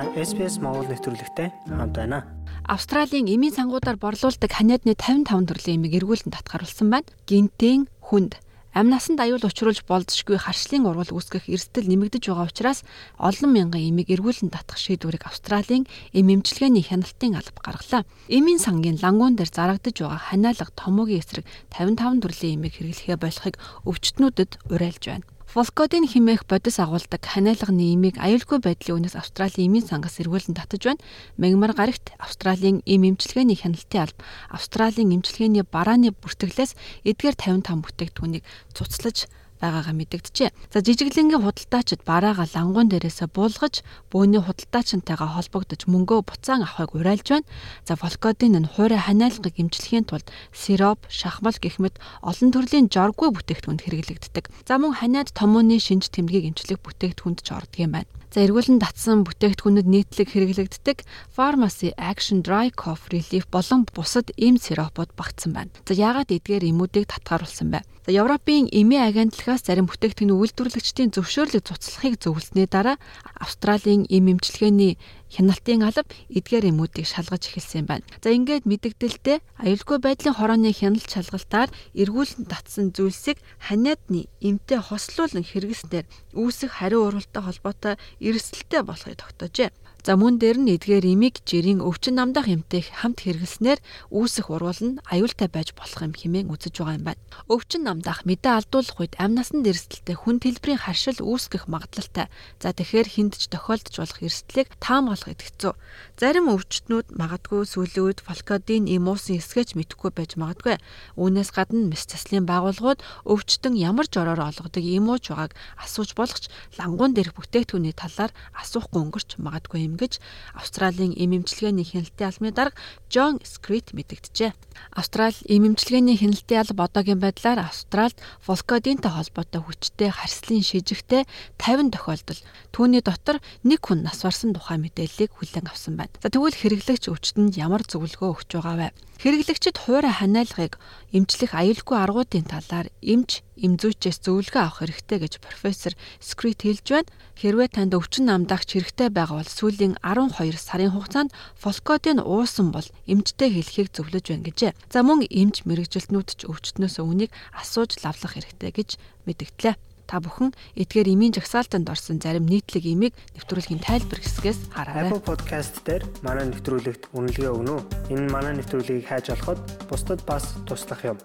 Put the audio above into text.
Та SPS Монгол нэвтрүүлэгтэй хамт байна. Австралийн эмийн сангуудаар борлуулдаг ханиадны 55 төрлийн эмийг эргүүлэн татгаруулсан байна. Гинтэн, хүнд Амь насанд аюул учруулж болзошгүй харшлын урвал үүсгэх эрсдэл нэмэгдэж байгаа учраас олон мянган эмийг эргүүлэн татах шийдвэрийг Австралийн эм эмчилгээний хяналтын алба гаргалаа. Эмийн сангийн лангуун дээр зарагдаж байгаа ханиалга томоогийн эсрэг 55 төрлийн эмийг хэрэглэхээ болохыг өвчтнүүдэд уриалж байна. Волкодын химээх бодис агуулдаг ханиалганы имийг аюулгүй байдлын үнэс Австралийн эмийн сангаас эргүүлэн татаж байна. Мягмар гарагт Австралийн эм эмчилгээний хяналтын алба Австралийн эмчилгээний барааны бүртгэлээс эдгээр 55 бүтээгдэхүүнийг цуцлаж байгаагаа мэдэгджээ. За жижиглэнгийн худалдаачид бараагаа лангуун дээрээсээ буулгаж бөөний худалдаачинтайгаа холбогдож мөнгөө буцаан авахыг уриалж байна. За Волкодын нь хуурай ханиалгыг эмчлэхийн тулд сироп, шахмал гэх мэт олон төрлийн жоргүй бүтээгдэхүүнд хэрэглэгддэг. За мөн ханиад томооны шинж тэмдгийг эмчлэх бүтээгдэхүүнд ч ордог юм байна. За эргүүлэн татсан бүтээгдэхүүнүүд нийтлэг хэрэглэгддэг Pharmacy Action Dry Cough Relief болон бусад эм сиропууд багтсан байна. За яагаад эдгээр эмүүдийг татгааруулсан бэ? За Европын эмийн агентлагаас зарим бүтээгдэхүүний үйлдвэрлэгчдийн зөвшөөрлөг цуцлахыг зөвлөснөө дараа Австралийн эм эмчилгээний хяналтын алба эдгээр эмүүдийг шалгаж эхэлсэн байна. За ингээд мэдэгдэлтэй аюулгүй байдлын хорооны хяналт шалгалтаар эргүүлэн татсан зүйлсийг ханиадны эмтэй хослуулан хэрэгснээр үүсэх хариу уралтай холбоотой эрсдэлтэй болохыг тогтоожээ. За мөн дээр нь эдгээр имийг жирийн өвчин намдах эмтэй хамт хэрэглэснээр үүсэх урвал нь аюултай байж болох юм хэмээн үзэж байгаа юм байна. Өвчин намдах мэдээ алдуулах үед амь насанд эрсдэлтэй хүн төлбөрийн харшил үүсгэх магадлалтай. За тэгэхээр хүнд ч тохиолдож болох эрсдлийг таамаглах идэвхцүү. Зарим өвчтнүүд магадгүй сүүлийн үед фолкодин имуусын эсгэж мэдэхгүй байж магадгүй. Үүнээс гадна мэс заслын байгууллагууд өвчтөн ямар жороор олгодог имууч байгааг асууж болох ч лангуун дээрх бүтээгдэхүүний талаар асуухгүй өнгөрч магадгүй юм гэж Австралийн эм эмчилгээний хяналтын албаны дарга Джон Скрит мэдэгджээ. Австрали эм эмчилгээний хяналтын алба одоогийн байдлаар Австралид Волкодинтэй холбоотой хүчтэй харьслын шижигтэй 50 тохиолдол түүний дотор нэг хүн нас барсан тухай мэдээллийг хүлээн авсан байна. За тэгвэл хэрэглэгч өвчтөнд ямар зөвлөгөө өгч байгаа вэ? Хэрэглэгчид хуурай ханиалгыг эмчлэх аюулгүй аргуудын талаар эмч эмзүүчээс зөвлөгөө авах хэрэгтэй гэж профессор Скрит хэлж байна. Хэрвээ танд өвчин намдагч хэрэгтэй байгаа бол сүүлийн 12 сарын хугацаанд фолкодын уусан бол эмчтэй хэлхийг зөвлөж байна гэжээ. За мөн эмч мэрэгжилтнүүд ч өвчтнөөс үнийг асууж лавлах хэрэгтэй гэж мэдгдлээ та бүхэн эдгээр эмийн жагсаалтанд орсон зарим нийтлэг эмийг нэвтрүүлгийн тайлбар хэсгээс хараарай. Apple Podcast дээр манай нэвтрүүлэгт үнэлгээ өгнө үү? Энэ манай нэвтрүүлгийг хайж олоход бусдад бас туслах юм.